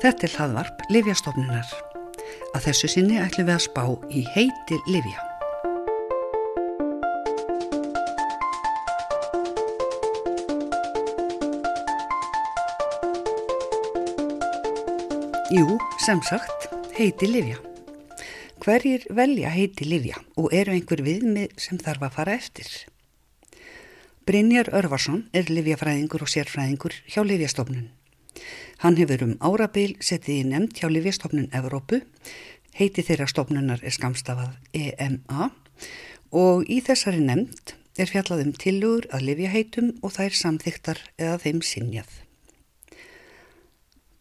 Þetta er hlaðvarp Livjastofnunar. Að þessu sinni ætlum við að spá í heiti Livja. Jú, sem sagt, heiti Livja. Hverjir velja heiti Livja og eru einhver viðmið sem þarf að fara eftir? Brynjar Örvarsson er livjafræðingur og sérfræðingur hjá Livjastofnun. Hann hefur um árabil setið í nefnd hjá Livjastofnun Evrópu, heiti þeirra stofnunar er skamstafað EMA og í þessari nefnd er fjallað um tilugur að livjaheitum og þær samþyktar eða þeim sinjað.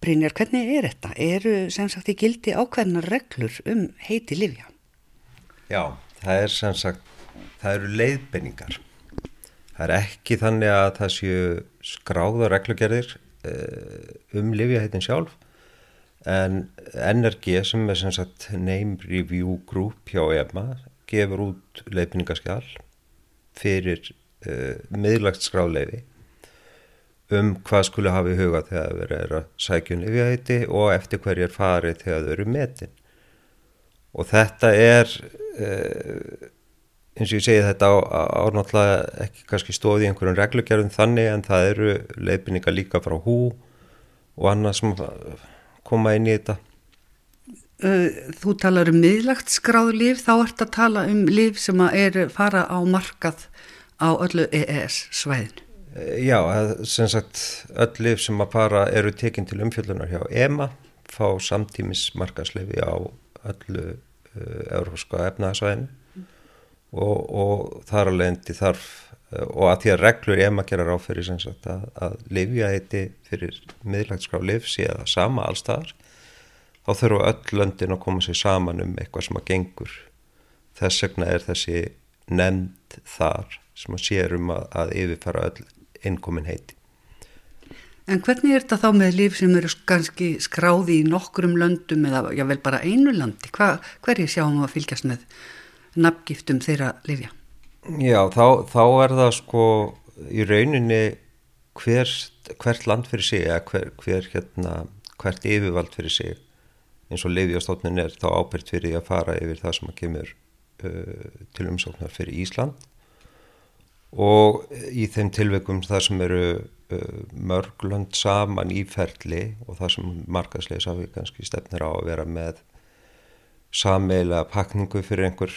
Brynjar, hvernig er þetta? Eru sem sagt í gildi ákveðnar reglur um heiti livja? Já, það er sem sagt, það eru leiðbenningar Það er ekki þannig að það séu skráða reglugerðir um livjaheitin sjálf. En NRG sem er sem sagt Name Review Group hjá EMA gefur út leifinningaskjál fyrir uh, miðlagt skráðleifi um hvað skulle hafa í huga þegar það verið að sækjum livjaheiti og eftir hverjir farið þegar þau eru metin. Og þetta er uh, eins og ég segi þetta ánáttúrulega ekki kannski stóði í einhverjum reglugjörðum þannig en það eru leifinningar líka frá hú og annað sem koma inn í þetta. Þú talar um miðlagt skráð líf, þá ert að tala um líf sem er fara á markað á öllu EES svæðinu. Já, sem sagt öll líf sem að fara eru tekinn til umfjöldunar hjá EMA, fá samtímis markaðsleifi á öllu uh, európska efnaðsvæðinu og, og þar að leiðandi þarf og að því að reglur ég maður gera ráð fyrir sagt, að, að livja heiti fyrir miðlægtskrá liv sé að það sama allstaðar þá þurfa öll löndin að koma sér saman um eitthvað sem að gengur. Þess vegna er þessi nefnd þar sem að sér um að, að yfirfara öll innkomin heiti. En hvernig er þetta þá með líf sem eru kannski skráði í nokkrum löndum eða já vel bara einu landi? Hva, hverju sjáum við að fylgjast með nafngiftum þeirra lifja? Já, þá, þá er það sko í rauninni hver, hvert land fyrir sig eða hver, hver, hérna, hvert yfirvald fyrir sig eins og lifjastofnun er þá ábyrgt fyrir því að fara yfir það sem að kemur uh, til umsóknar fyrir Ísland og í þeim tilveikum það sem eru uh, mörglönd saman í ferli og það sem markaðslega sá við kannski stefnir á að vera með sameila pakningu fyrir einhver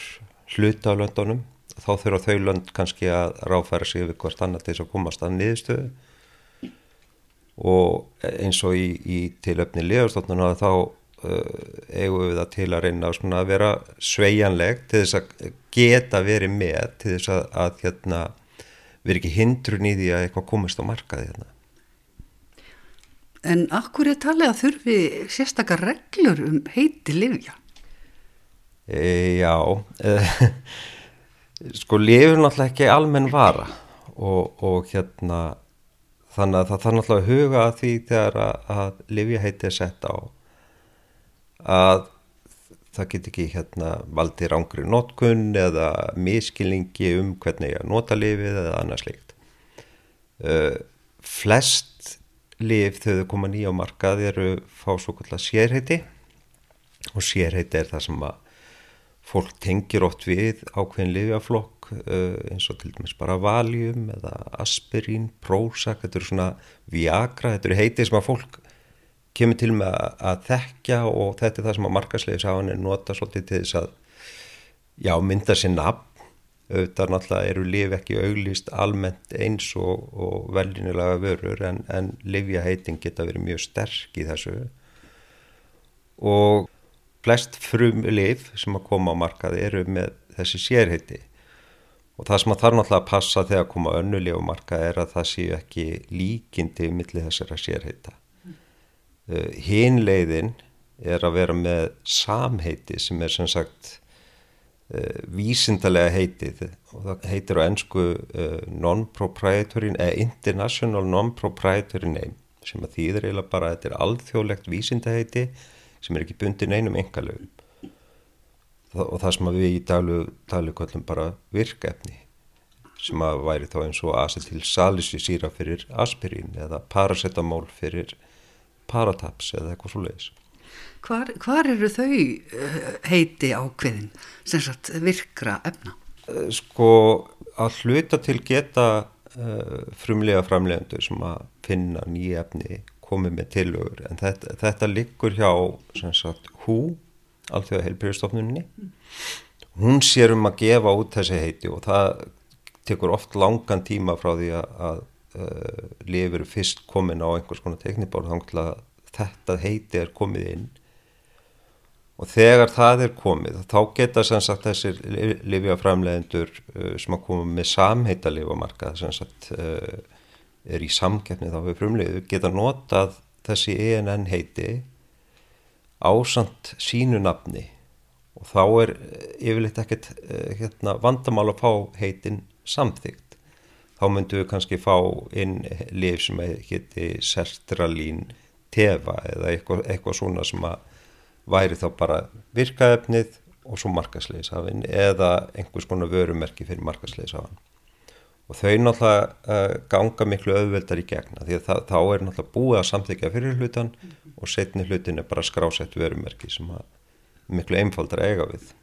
hluta á löndunum þá þurfa þau lönd kannski að ráfæra sig yfir hvert annar til þess að komast að niðurstöðu og eins og í, í tilöfni liðarstofnuna þá uh, eigum við það til að reyna að vera sveianleg til þess að geta verið með til þess að, að hérna, vera ekki hindrun í því að eitthvað komist á markaði hérna. En akkur er talið að þurfi sérstakar reglur um heiti livja? E, já, e, sko lifur náttúrulega ekki almenn vara og, og hérna þannig að það þarf náttúrulega að huga að því þegar að, að lifja heiti er sett á að það get ekki hérna valdi rángri notkunn eða miskilningi um hvernig ég nota lifið eða annað slikt. Uh, flest lif þau koma nýja á markað eru fá svo kallar sérheiti og sérheiti er það sem að fólk tengir oft við ákveðin livjaflokk uh, eins og til dæmis bara Valium eða Aspirín, Prozac, þetta eru svona Viagra, þetta eru heitið sem að fólk kemur til með að þekkja og þetta er það sem að markaslegis á hann er nota svolítið til þess að já, mynda sér nafn. Auðvitað náttúrulega eru liv ekki auglýst almennt eins og, og veljinilega vörur en, en livjaheiting geta verið mjög sterk í þessu. Og flest frum lif sem að koma á markaði eru með þessi sérheiti og það sem að þarf náttúrulega að passa þegar að koma önnulíf á markaði er að það séu ekki líkindi millir þessara sérheita uh, hinleiðin er að vera með samheiti sem er sem sagt uh, vísindalega heitið. Og það heitir á ennsku uh, non-proprietary eða international non-proprietary name sem að þýðir eiginlega bara að þetta er alþjóðlegt vísindaheiti sem er ekki bundin einum engalöfum og það sem við í daglu tala um bara virkefni sem að væri þá eins og acetyl salicylsýra fyrir aspirín eða paracetamól fyrir parataps eða eitthvað svo leiðis. Hvar, hvar eru þau uh, heiti ákveðin, sem sagt virkra efna? Uh, sko að hluta til geta uh, frumlega framlegendur sem að finna nýja efni komið með tilögur en þetta, þetta liggur hjá sagt, hú, allþjóða heilbyrjastofnunni hún sér um að gefa út þessi heiti og það tekur oft langan tíma frá því að, að uh, lifur fyrst komin á einhvers konar teknibór þá að þetta heiti er komið inn. Og þegar það er komið þá geta sagt þessir lifjaframlegendur uh, sem að koma með samheita lifamarka uh, er í samkeppni þá við frumlegu geta notað þessi ENN heiti ásand sínu nafni. Og þá er yfirleitt ekkert uh, hérna, vandamál að fá heitin samþygt þá myndum við kannski fá inn lif sem heiti sertralín tefa eða eitthvað, eitthvað svona sem að væri þá bara virkaefnið og svo markasleisafinn eða einhvers konar vörumerki fyrir markasleisafinn og þau náttúrulega uh, ganga miklu auðveldar í gegna því að það, þá er náttúrulega búið að samþykja fyrir hlutan mm -hmm. og setni hlutin er bara skrásett vörumerki sem að miklu einfaldar eiga við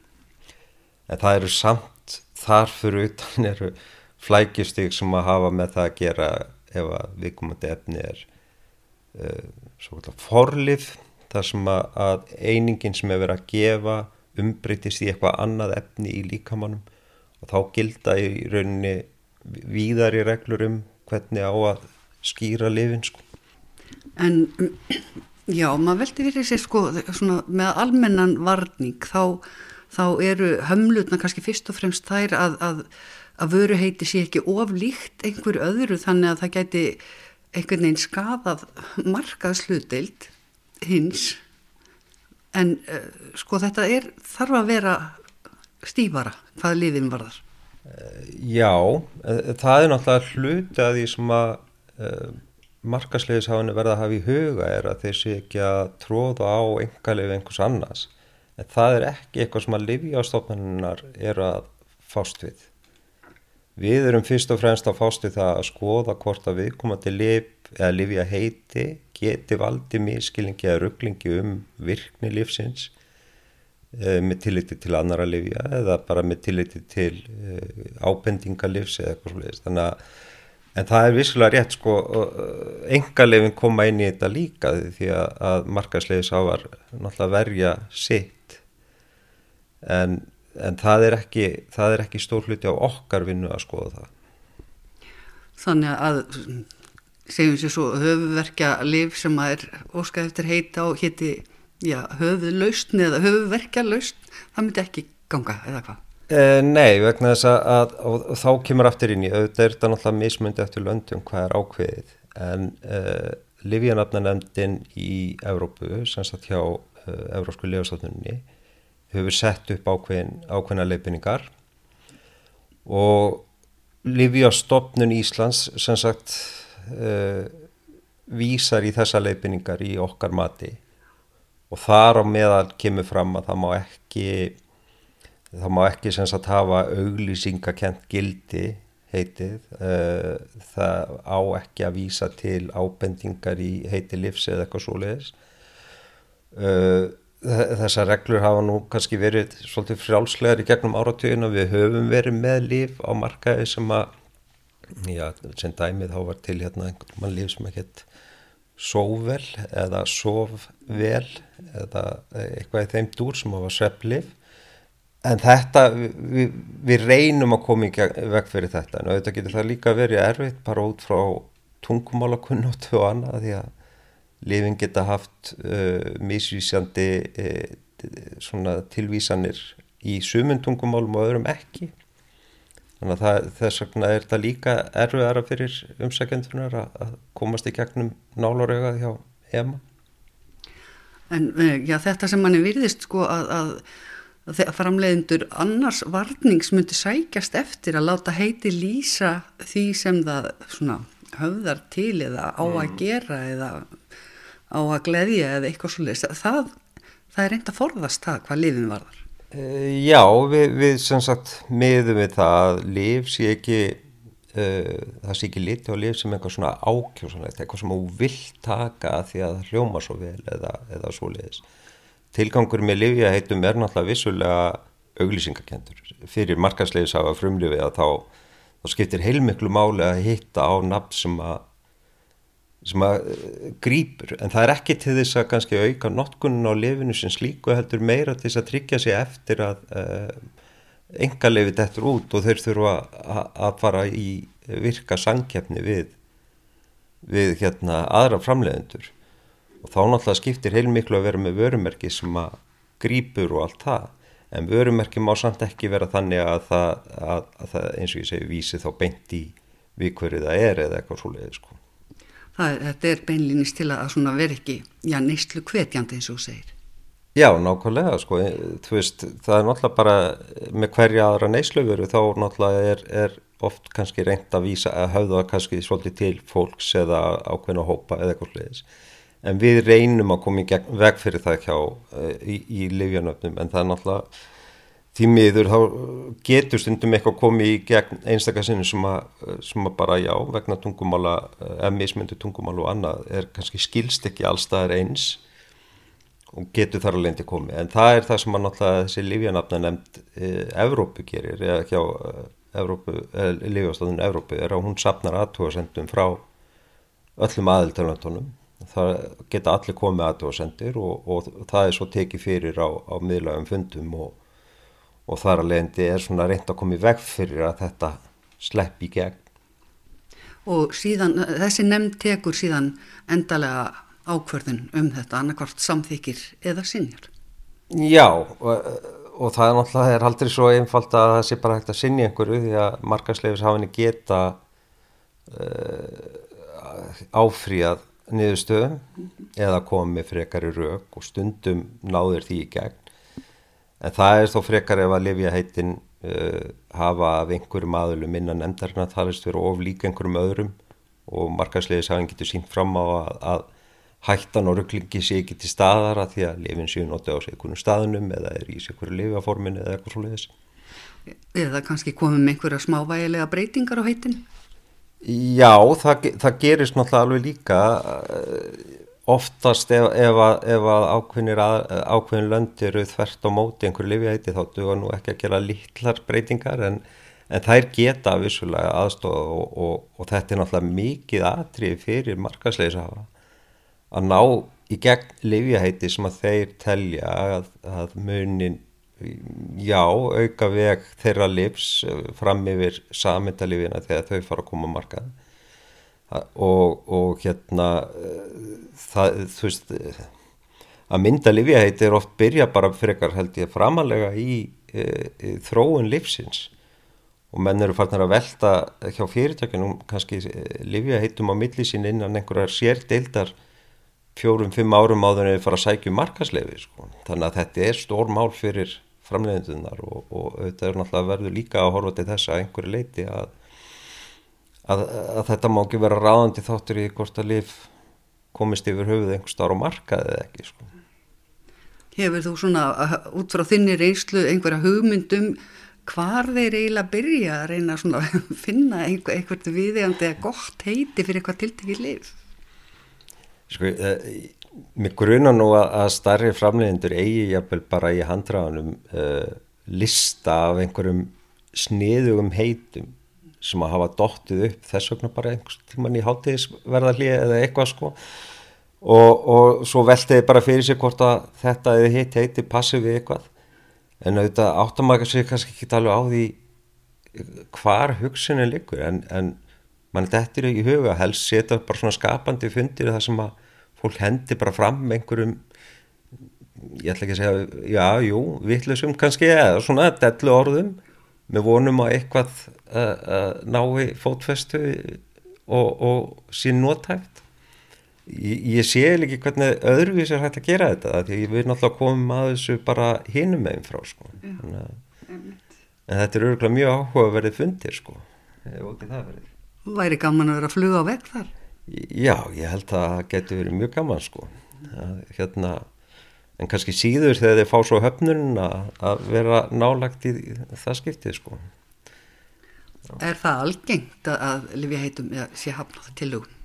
en það eru samt þar fyrir utan eru flækjustík sem að hafa með það að gera ef að viðkomandi efni er uh, svo kallar forlið þar sem að, að einingin sem verið að gefa umbreytist í eitthvað annað efni í líkamannum og þá gilda í rauninni víðar í reglur um hvernig á að skýra lifin sko. En já, maður veldi fyrir sig sko svona, með almennan varning þá, þá eru hömlutna kannski fyrst og fremst þær að, að að vöru heiti sé ekki oflíkt einhverju öðru þannig að það gæti einhvern veginn skadað markað slutild hins en uh, sko þetta er þarf að vera stífara hvað liðin varðar Já, eh, það er náttúrulega hluti að því sem að uh, markaslegisháinu verða að hafa í huga er að þeir sé ekki að tróða á engalegu einhvers annars. En það er ekki eitthvað sem að livjástofnaninnar er að fást við. Við erum fyrst og fremst að fástu það að skoða hvort að viðkomandi lif eða lifja heiti geti valdi miskilingi eða rugglingi um virkni lifsins e, með tilliti til annara lifja eða bara með tilliti til e, ábendingalifs eða eitthvað svolítið. Þannig að en það er vissulega rétt sko, engalefin koma inn í þetta líka því að, markaslegis ávar náttúrulega verja sitt en en það er ekki, ekki stór hluti á okkar vinnu að skoða það. Þannig að segjum sér svo höfuverkja liv sem að er óskað eftir heita og hétti höfuðlaustn eða höfuverkja laustn, það myndi ekki ganga eða hvað? Eh, nei, vegna þess að, að og, og þá kemur aftur inn í, auðvitað er þetta náttúrulega mismundi eftir löndum hvað er ákveðið en eh, Livjanafnanemndin í Evrópu, sem satt hjá eh, Evrósku lefastofnunni hefur sett upp ákveðin, ákveðina leifinningar og Livjastofnun Íslands sem sagt uh, vísar í þessa leifinningar í okkar mati og þar á meðal kemur fram að það má ekki það má ekki sem sagt hafa auglýsingakent gildi heitið. Uh, það á ekki að vísa til ábendingar í heiti livs eða eitthvað svo leiðis uh, þessar reglur hafa nú kannski verið svolítið frjálslegar í gegnum áratugina. Við höfum verið með líf á markaði sem að já, sem dæmið þá var til hérna einhvern mann líf sem gett sóvel eða sofvel eða eitthvað í þeim dúr sem var sveplif en þetta, við, við reynum að koma í veg fyrir þetta. En auðvitað getur það líka verið erfitt bara út frá tungumálakunnóttu og annað því að lifin geta haft uh, misvísjandi uh, tilvísanir í sumundungumálum og öðrum ekki þannig að það, þess vegna er þetta líka erfiðara fyrir umsækjendunar að komast í gegnum náluröga hjá EMA. En eh, já, þetta sem manni virðist sko að, að, að framleiðendur annars varnings myndi sækjast eftir að láta heiti lýsa því sem það svona, höfðar til eða á að mm. gera eða á að gleðja eða eitthvað svolítið það, það er reynd að forðast það hvað lifin varðar Já, við, við sem sagt miðum við það að lif sé ekki uh, það sé ekki liti á lif sem eitthvað svona ákjósanlegt, eitthvað sem þú vilt taka því að það hljóma svo vel eða, eða svo leiðis. Tilgangur með lifja heitum er náttúrulega vissulega auglýsingakendur. Fyrir markaslegis hafa frumlifið að þá, þá skiptir heilmiklu máli að hitta á nafn sem að sem að uh, grýpur en það er ekki til þess að kannski auka notkunin á lifinu sem slíku heldur meira til þess að tryggja sig eftir að uh, enga lifið dettur út og þeir þurfa að fara í virka sangkjafni við við hérna aðra framleiðendur. Og þá náttúrulega skiptir heilmiklu að vera með vörumerki sem að grýpur og allt það. En vörumerki má samt ekki vera þannig að það, að, að það eins og ég segi vísi þá beint í við hverju það er eða eitthvað svoleiði sko það, þetta er beinlýnist til að svona veri ekki, já, neistlu kvetjandi eins og segir. Já, nákvæmlega, sko, þú veist, það er náttúrulega bara með hverja aðra neisluveru þá náttúrulega er, er oft kannski reynd að vísa að hafa kannski svolítið til fólks eða ákveðna hópa eða eitthvað sliðis. En við reynum að koma í veg fyrir það hjá eh, í, í livjanöfnum en það er náttúrulega því miður þá getur stundum eitthvað komið í gegn einstakasinu sem, sem að bara já vegna tungumála, eða mismyndu tungumála og annað er kannski skilst ekki allstaðar eins og getur þar alveg til komið. En það er það sem að náttúrulega þessi lífjanafna nefnd e, Evrópu gerir eða hjá e, lífjastofnun Evrópu er að hún sapnar aðtóðasendum frá öllum aðiltölandunum það geta allir komið aðtóðasendir og, og það er svo tekið fyrir á, á miðlagum fundum og og þar að leiðandi er svona reynd að koma í veg fyrir að þetta slepp í gegn. Og síðan, þessi nefnd tekur síðan endalega ákverðin um þetta, annarkvart samþykir eða sinjar? Já, og, og það er náttúrulega, það er aldrei svo einfalt að það sé bara hægt að sinja einhverju því að markasleifishafinni geta uh, áfríað niðurstöðum mm -hmm. eða komið frekar í rauk og stundum náður því í gegn en það er þó frekar ef að lifja heitin uh, hafa af einhverjum aðlum innan endarinn að talist vera of líka einhverjum öðrum og markaslegis hafa hann getur sínt fram á að, að hættan og rugglingi sé ekki til staðara því að lifin séu notið á sig einhvern staðnum eða er í sig einhverju lifaformin eða eitthvað svo leiðis. Eða kannski komum einhverja smávægilega breytingar á heitin? Já, það, það gerist náttúrulega alveg líka oftast ef, ef að, að ákveðin lönd eru þvert á móti einhverju lifjæti þá duða nú ekki að gera lítlar breytingar en, en þær geta vissulega aðstofa og, og, og þetta er náttúrulega mikið aðtrið fyrir markasleisa að ná í gegn lifjæti sem að þeir telja að, að munin já, auka veg þeirra livs fram yfir samendalifina þegar þau fara að koma að markaða og, og hérna það, þú veist að mynda livjaheiti er oft byrja bara frekar held ég framalega í, í, í þróun livsins og menn eru farnar að velta hjá fyrirtökunum kannski livjaheitum á millisinn innan einhverjar sérdeildar fjórum-fimm árum áður en við fara að sækju um markaslefi sko. þannig að þetta er stór mál fyrir framleiðindunar og, og þetta er náttúrulega verður líka að horfa til þess að einhverju leiti að að, að þetta má ekki vera ráðandi þáttur í hvort að lif komist yfir höfuð einhver starf á markaðið eða ekki sko. Hefur þú svona út frá þinni reynslu einhverja hugmyndum hvar þeir eiginlega byrja að reyna að finna einhver, einhvert viðegandi eða gott heiti fyrir eitthvað tiltekið lif? Sko, eh, mér gruna nú að, að starri framlegendur eigi jafnvel bara í handræðanum eh, lista af einhverjum sniðugum heitum sem að hafa dóttið upp þess vegna bara einhvers tíman í hátíðisverðarlið eða eitthvað sko. Og, og svo veltiði bara fyrir sig hvort að þetta eða hitt heiti passi við eitthvað. En auðvitað áttamaka sér kannski ekki tala á því hvar hugsunni likur en, en mann þetta er ekki huga helst setja bara svona skapandi fundir það sem að fólk hendi bara fram einhverjum ég ætla ekki að segja já, jú, vittlusum kannski eða svona dellu orðum með vonum að eitthvað uh, uh, nái fótfestu og, og sín nótæft ég, ég sé ekki hvernig öðruvís er hægt að gera þetta því við erum alltaf komið að þessu bara hinum meginn frá sko. Þannig, en þetta er örgulega mjög áhuga að verið fundir sko. væri gaman að vera að fluga á vekk þar já, ég held að það getur verið mjög gaman sko. hérna en kannski síður þegar þeir fá svo höfnun að vera nálagt í það skiptið sko. Er það algengt að, lifja heitum sé hafnað til lugun?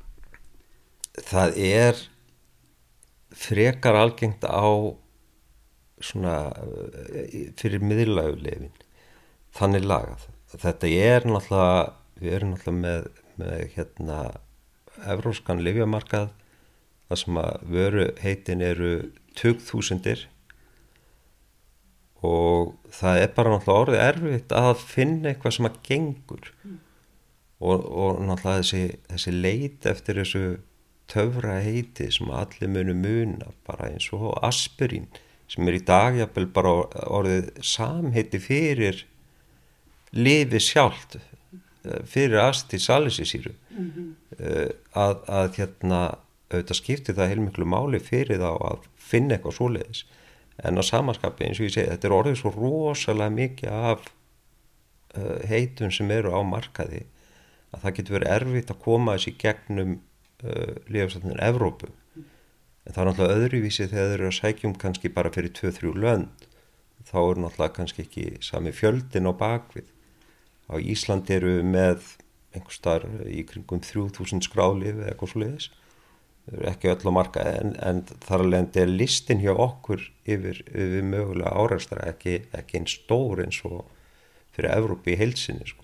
Það er frekar algengt á svona eh, fyrir miðlaugleifin þannig lagað. Þetta er náttúrulega, við erum náttúrulega með, með hérna evróskan lifjamarkað þar sem að vöru heitin eru 20.000 og það er bara náttúrulega orðið erfitt að finna eitthvað sem að gengur mm. og, og náttúrulega þessi, þessi leit eftir þessu töfra heiti sem allir munu muna bara eins og aspirín sem er í dagjapel bara orðið samheiti fyrir lifi sjálft eh, fyrir asti salisísýru mm -hmm. að, að hérna auðvitað skipti það heilmiklu máli fyrir þá að finna eitthvað svoleiðis. En á samanskapi eins og ég segi þetta er orðið svo rosalega mikið af uh, heitum sem eru á markaði að það getur verið erfitt að koma þessi gegnum uh, lífastofnun Evrópu. En það er náttúrulega öðruvísi þegar þeir eru að sækjum kannski bara fyrir 2-3 lönd. Þá er náttúrulega kannski ekki sami fjöldin á bakvið á Íslandi eru með einhver starf í kringum 3000 skrálið eða eitthvað sluðis ekki öll á marka en, en þar alveg er listin hjá okkur yfir, yfir mögulega áræðstra ekki, ekki einn stór eins og fyrir Evrópi í heilsinni sko.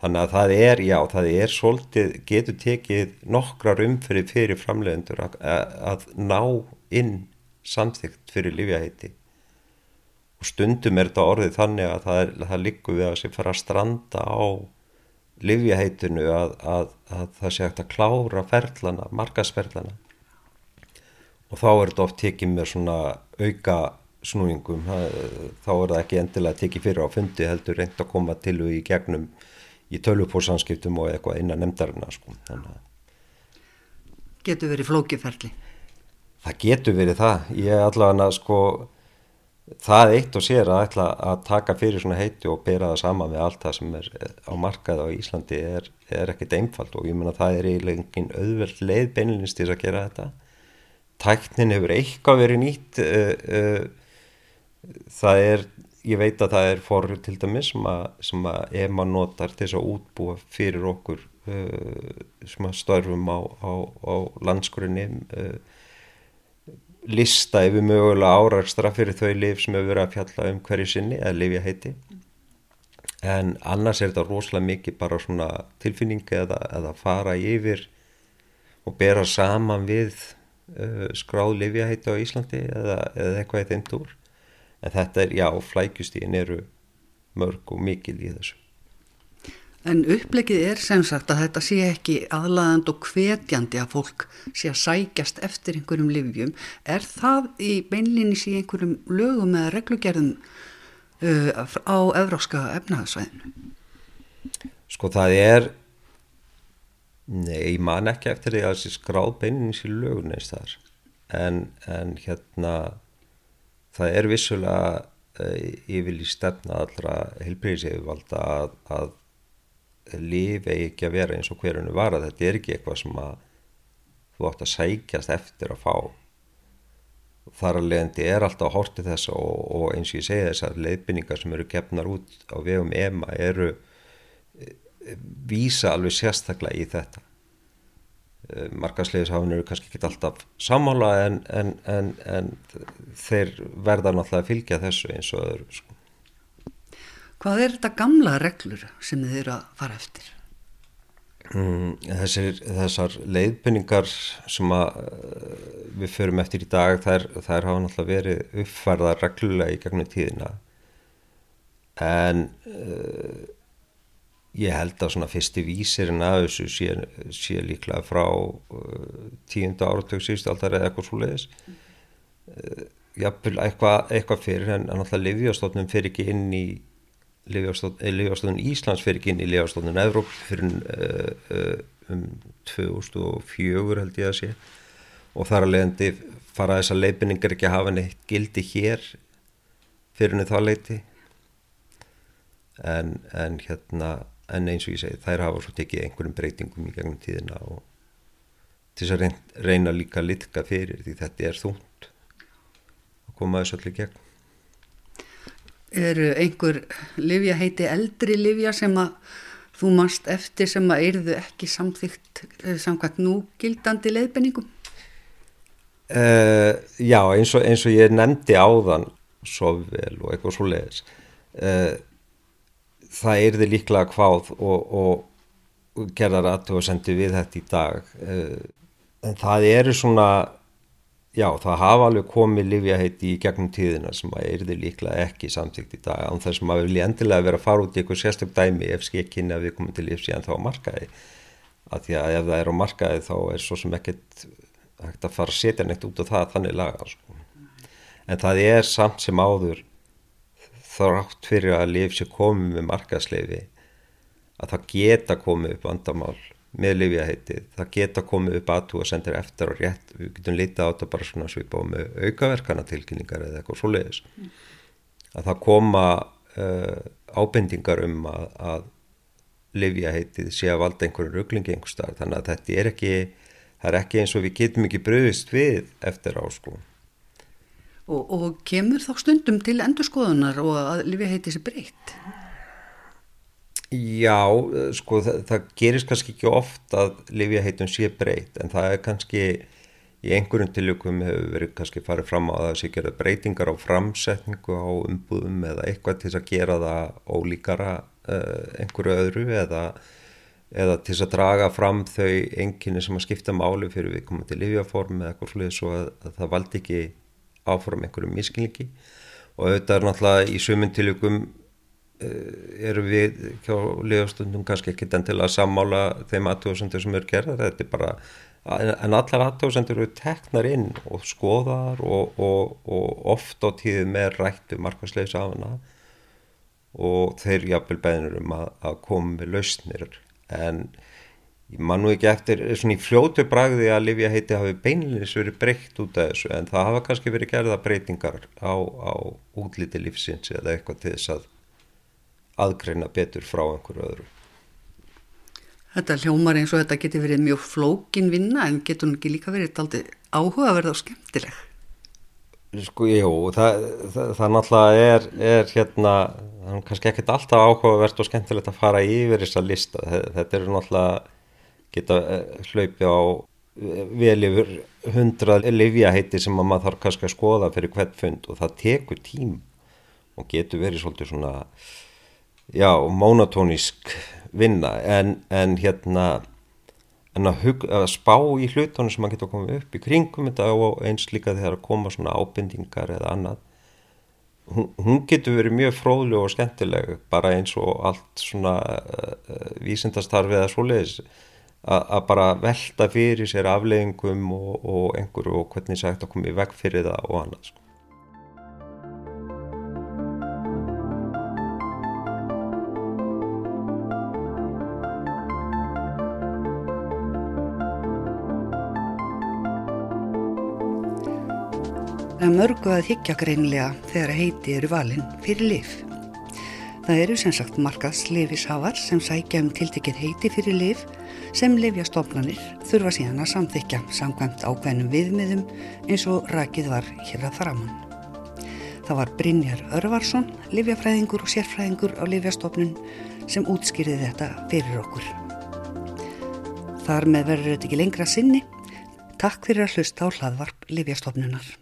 þannig að það er, já, það er svolítið, getur tekið nokkrar umfyrir fyrir framlegendur að, að ná inn samþygt fyrir lífjaheiti og stundum er þetta orðið þannig að það, það liggur við að sem fara að stranda á livjaheitinu að, að, að það sé hægt að klára ferlana, markasferlana og þá er þetta oft tekið með svona auka snúingum, þá er það ekki endilega tekið fyrir á fundi heldur reynd að koma til og í gegnum í tölvupórsanskiptum og eitthvað innan nefndarina sko. Getur verið flókiferli? Það getur verið það, ég er allavega sko það eitt og sér að ætla að taka fyrir svona heiti og bera það sama með allt það sem er á markaði á Íslandi er, er ekkert einfalt og ég menna það er eiginlega engin auðveld leið beinlinist til að gera þetta. Tæknin hefur eitthvað verið nýtt uh, uh, það er ég veit að það er forður til dæmis sem að, sem að ef maður notar til þess að útbúa fyrir okkur sem að störfum á, á, á landskurinni lista yfir mögulega árakstra fyrir þau liv sem hefur verið að fjalla um hverju sinni eða lifja heiti en annars er þetta rosalega mikið bara svona tilfinningi eða, eða fara yfir og bera saman við uh, skráð lifja heiti á Íslandi eða, eða eitthvað í þeim túr. En þetta er, já, flækjustíðin eru mörg og mikil í þessu En upplegið er sem sagt að þetta sé ekki aðlaðand og hvetjandi að fólk sé að sækjast eftir einhverjum livjum. Er það í beinlinni sí einhverjum lögum eða reglugerðum uh, á evróska efnaðsvæðinu? Sko það er, nei, ég man ekki eftir því að þessi skráð beinlinni sí lögun eins þar. En, en hérna, það er vissulega uh, yfirl í stefna allra heilbreyðiseyfvalda að, að lifi ekki að vera eins og hverjunu var að þetta er ekki eitthvað sem að þú átt að sækjast eftir að fá. Þar að leiðandi er alltaf að horti þess og, og eins og ég segi þess að leiðbynningar sem eru gefnar út á vegum EMA eru eh, vísa alveg sérstaklega í þetta. Eh, markasleifishafin eru kannski ekki alltaf samála en, en, en, en þeir verða náttúrulega að fylgja þessu eins og öðru sko Hvað er þetta gamla reglur sem þið eru að fara eftir? Mm, þessir, þessar leiðbynningar sem að, uh, við förum eftir í dag þær, þær hafa náttúrulega verið uppfærða reglulega í gegnum tíðina en uh, ég held að svona fyrsti vísirinn að þessu sé, sé líklega frá uh, tíundu áratug síðustu aldar eða eitthvað svo leiðis uh, jápil eitthvað, eitthvað fyrir en náttúrulega livjastofnum fyrir ekki inn í Lífjárstofnun Íslands fyrir í Lífjárstofnun Evróp fyrir uh, uh, um 2004 held ég að sé. Og þar að leiðandi fara þessar leifinningar ekki að hafa neitt gildi hér fyrir henni þá leiti en, en hérna en eins og ég segi þær hafa svo tekið einhverjum breytingum í gegnum tíðina og til þess að reyna líka litka fyrir því þetta er þúnt að koma þessu allir gegn eru einhver livja heiti eldri livja sem að þú mannst eftir sem að eyrðu ekki samþygt eh, samkvæmt núgildandi leiðbenningum? Uh, já, eins og, eins og ég nefndi áðan svo vel og eitthvað svo leiðis uh, það eyrði líklega hváð og, og, gerðar aðtöð og sendi við þetta í dag uh, en það eru svona já, það hafa alveg komið livjaheiti í gegnum tíðina sem að eyrði líklega ekki samþygt í dag án þess að maður vilja endilega vera að fara út í eitthvað sérstök dæmi ef skekkinni að við komum til livs síðan þá á markaði að því að ef það er á markaði þá er svo sem ekkert hægt að fara að setja neitt út á það þannig laga sko. en það er samt sem áður þrátt fyrir að lif sér komið með markaðsleifi að það geta komið upp vandamál með lifjaheitið, það geta komið upp aðtú og sendir eftir og rétt við getum litað á þetta bara svona svipa á með aukaverkana tilkynningar eða eitthvað svo leiðis mm. að það koma uh, ábendingar um að, að lifjaheitið sé að valda einhverju rugglingi einhver starf, þannig að þetta er ekki það er ekki eins og við getum ekki bröðist við eftir áskóðum. Og, og kemur þá stundum til endurskoðunar og að lifi heiti sér breytt? Já, sko það, það gerist kannski ekki oft að lifi heitum sé breytt en það er kannski í einhverjum tiljökum hefur verið kannski farið fram á það að sé gera breytingar á framsetningu á umbúðum eða eitthvað til að gera það ólíkara uh, einhverju öðru eða eða til að draga fram þau enginni sem að skipta máli fyrir við komum til livjaform eða eitthvað slúðið svo að, að það valdi ekki áfram einhverju miskilningi og auðvitað er náttúrulega í sömum tilökum uh, eru við hjá livjastundum kannski ekki den til að sammála þeim aðtóðsendur sem eru gerðar. Þetta er bara, en allar aðtóðsendur eru teknar inn og skoðar og, og, og oft á tíðu með rættu markværsleis af hana og þeir jafnvel beðnur um að, að koma með lausnir. En ég man nú ekki eftir svona í fljótu bragði að Livja heiti hafi beinleins verið breykt út af þessu en það hafa kannski verið gerða breytingar á, á útliti lífsins eða eitthvað til þess að aðgreina betur frá einhverju öðru Þetta hljómar eins og þetta getur verið mjög flókin vinna en getur hún ekki líka verið aldrei áhugaverð og skemmtileg Sko, jú, það, það, það náttúrulega er, er hérna, það er kannski ekkert alltaf áhugavert og skemmtilegt að fara yfir þessa lista. Þetta eru náttúrulega, geta eh, hlaupi á eh, vel yfir hundra livjaheiti sem maður þarf kannski að skoða fyrir hvert fund og það tekur tím og getur verið svolítið svona, já, monotónisk vinna en, en hérna, en að, hug, að spá í hlutunum sem maður getur koma upp í kringum þetta og eins líka þegar að koma svona ábendingar eða annað hún, hún getur verið mjög fróðleg og skemmtileg bara eins og allt svona uh, vísindastarfið eða svoleiðis að bara velta fyrir sér afleggingum og, og einhverju og hvernig það ætti að koma í veg fyrir það og annað sko. Er mörgu að higgja greinlega þegar heiti eru valinn fyrir lif. Það eru sem sagt markaðs lifishafar sem sækja um tiltekið heiti fyrir lif sem lifjastofnanir þurfa síðan að samþykja samkvæmt ákveðnum viðmiðum eins og rakið var hér að framann. Það var Brynjar Örvarsson, lifjafræðingur og sérfræðingur á lifjastofnun sem útskýrði þetta fyrir okkur. Þar með verður þetta ekki lengra sinni. Takk fyrir að hlusta á hlaðvarp lifjastofnunar.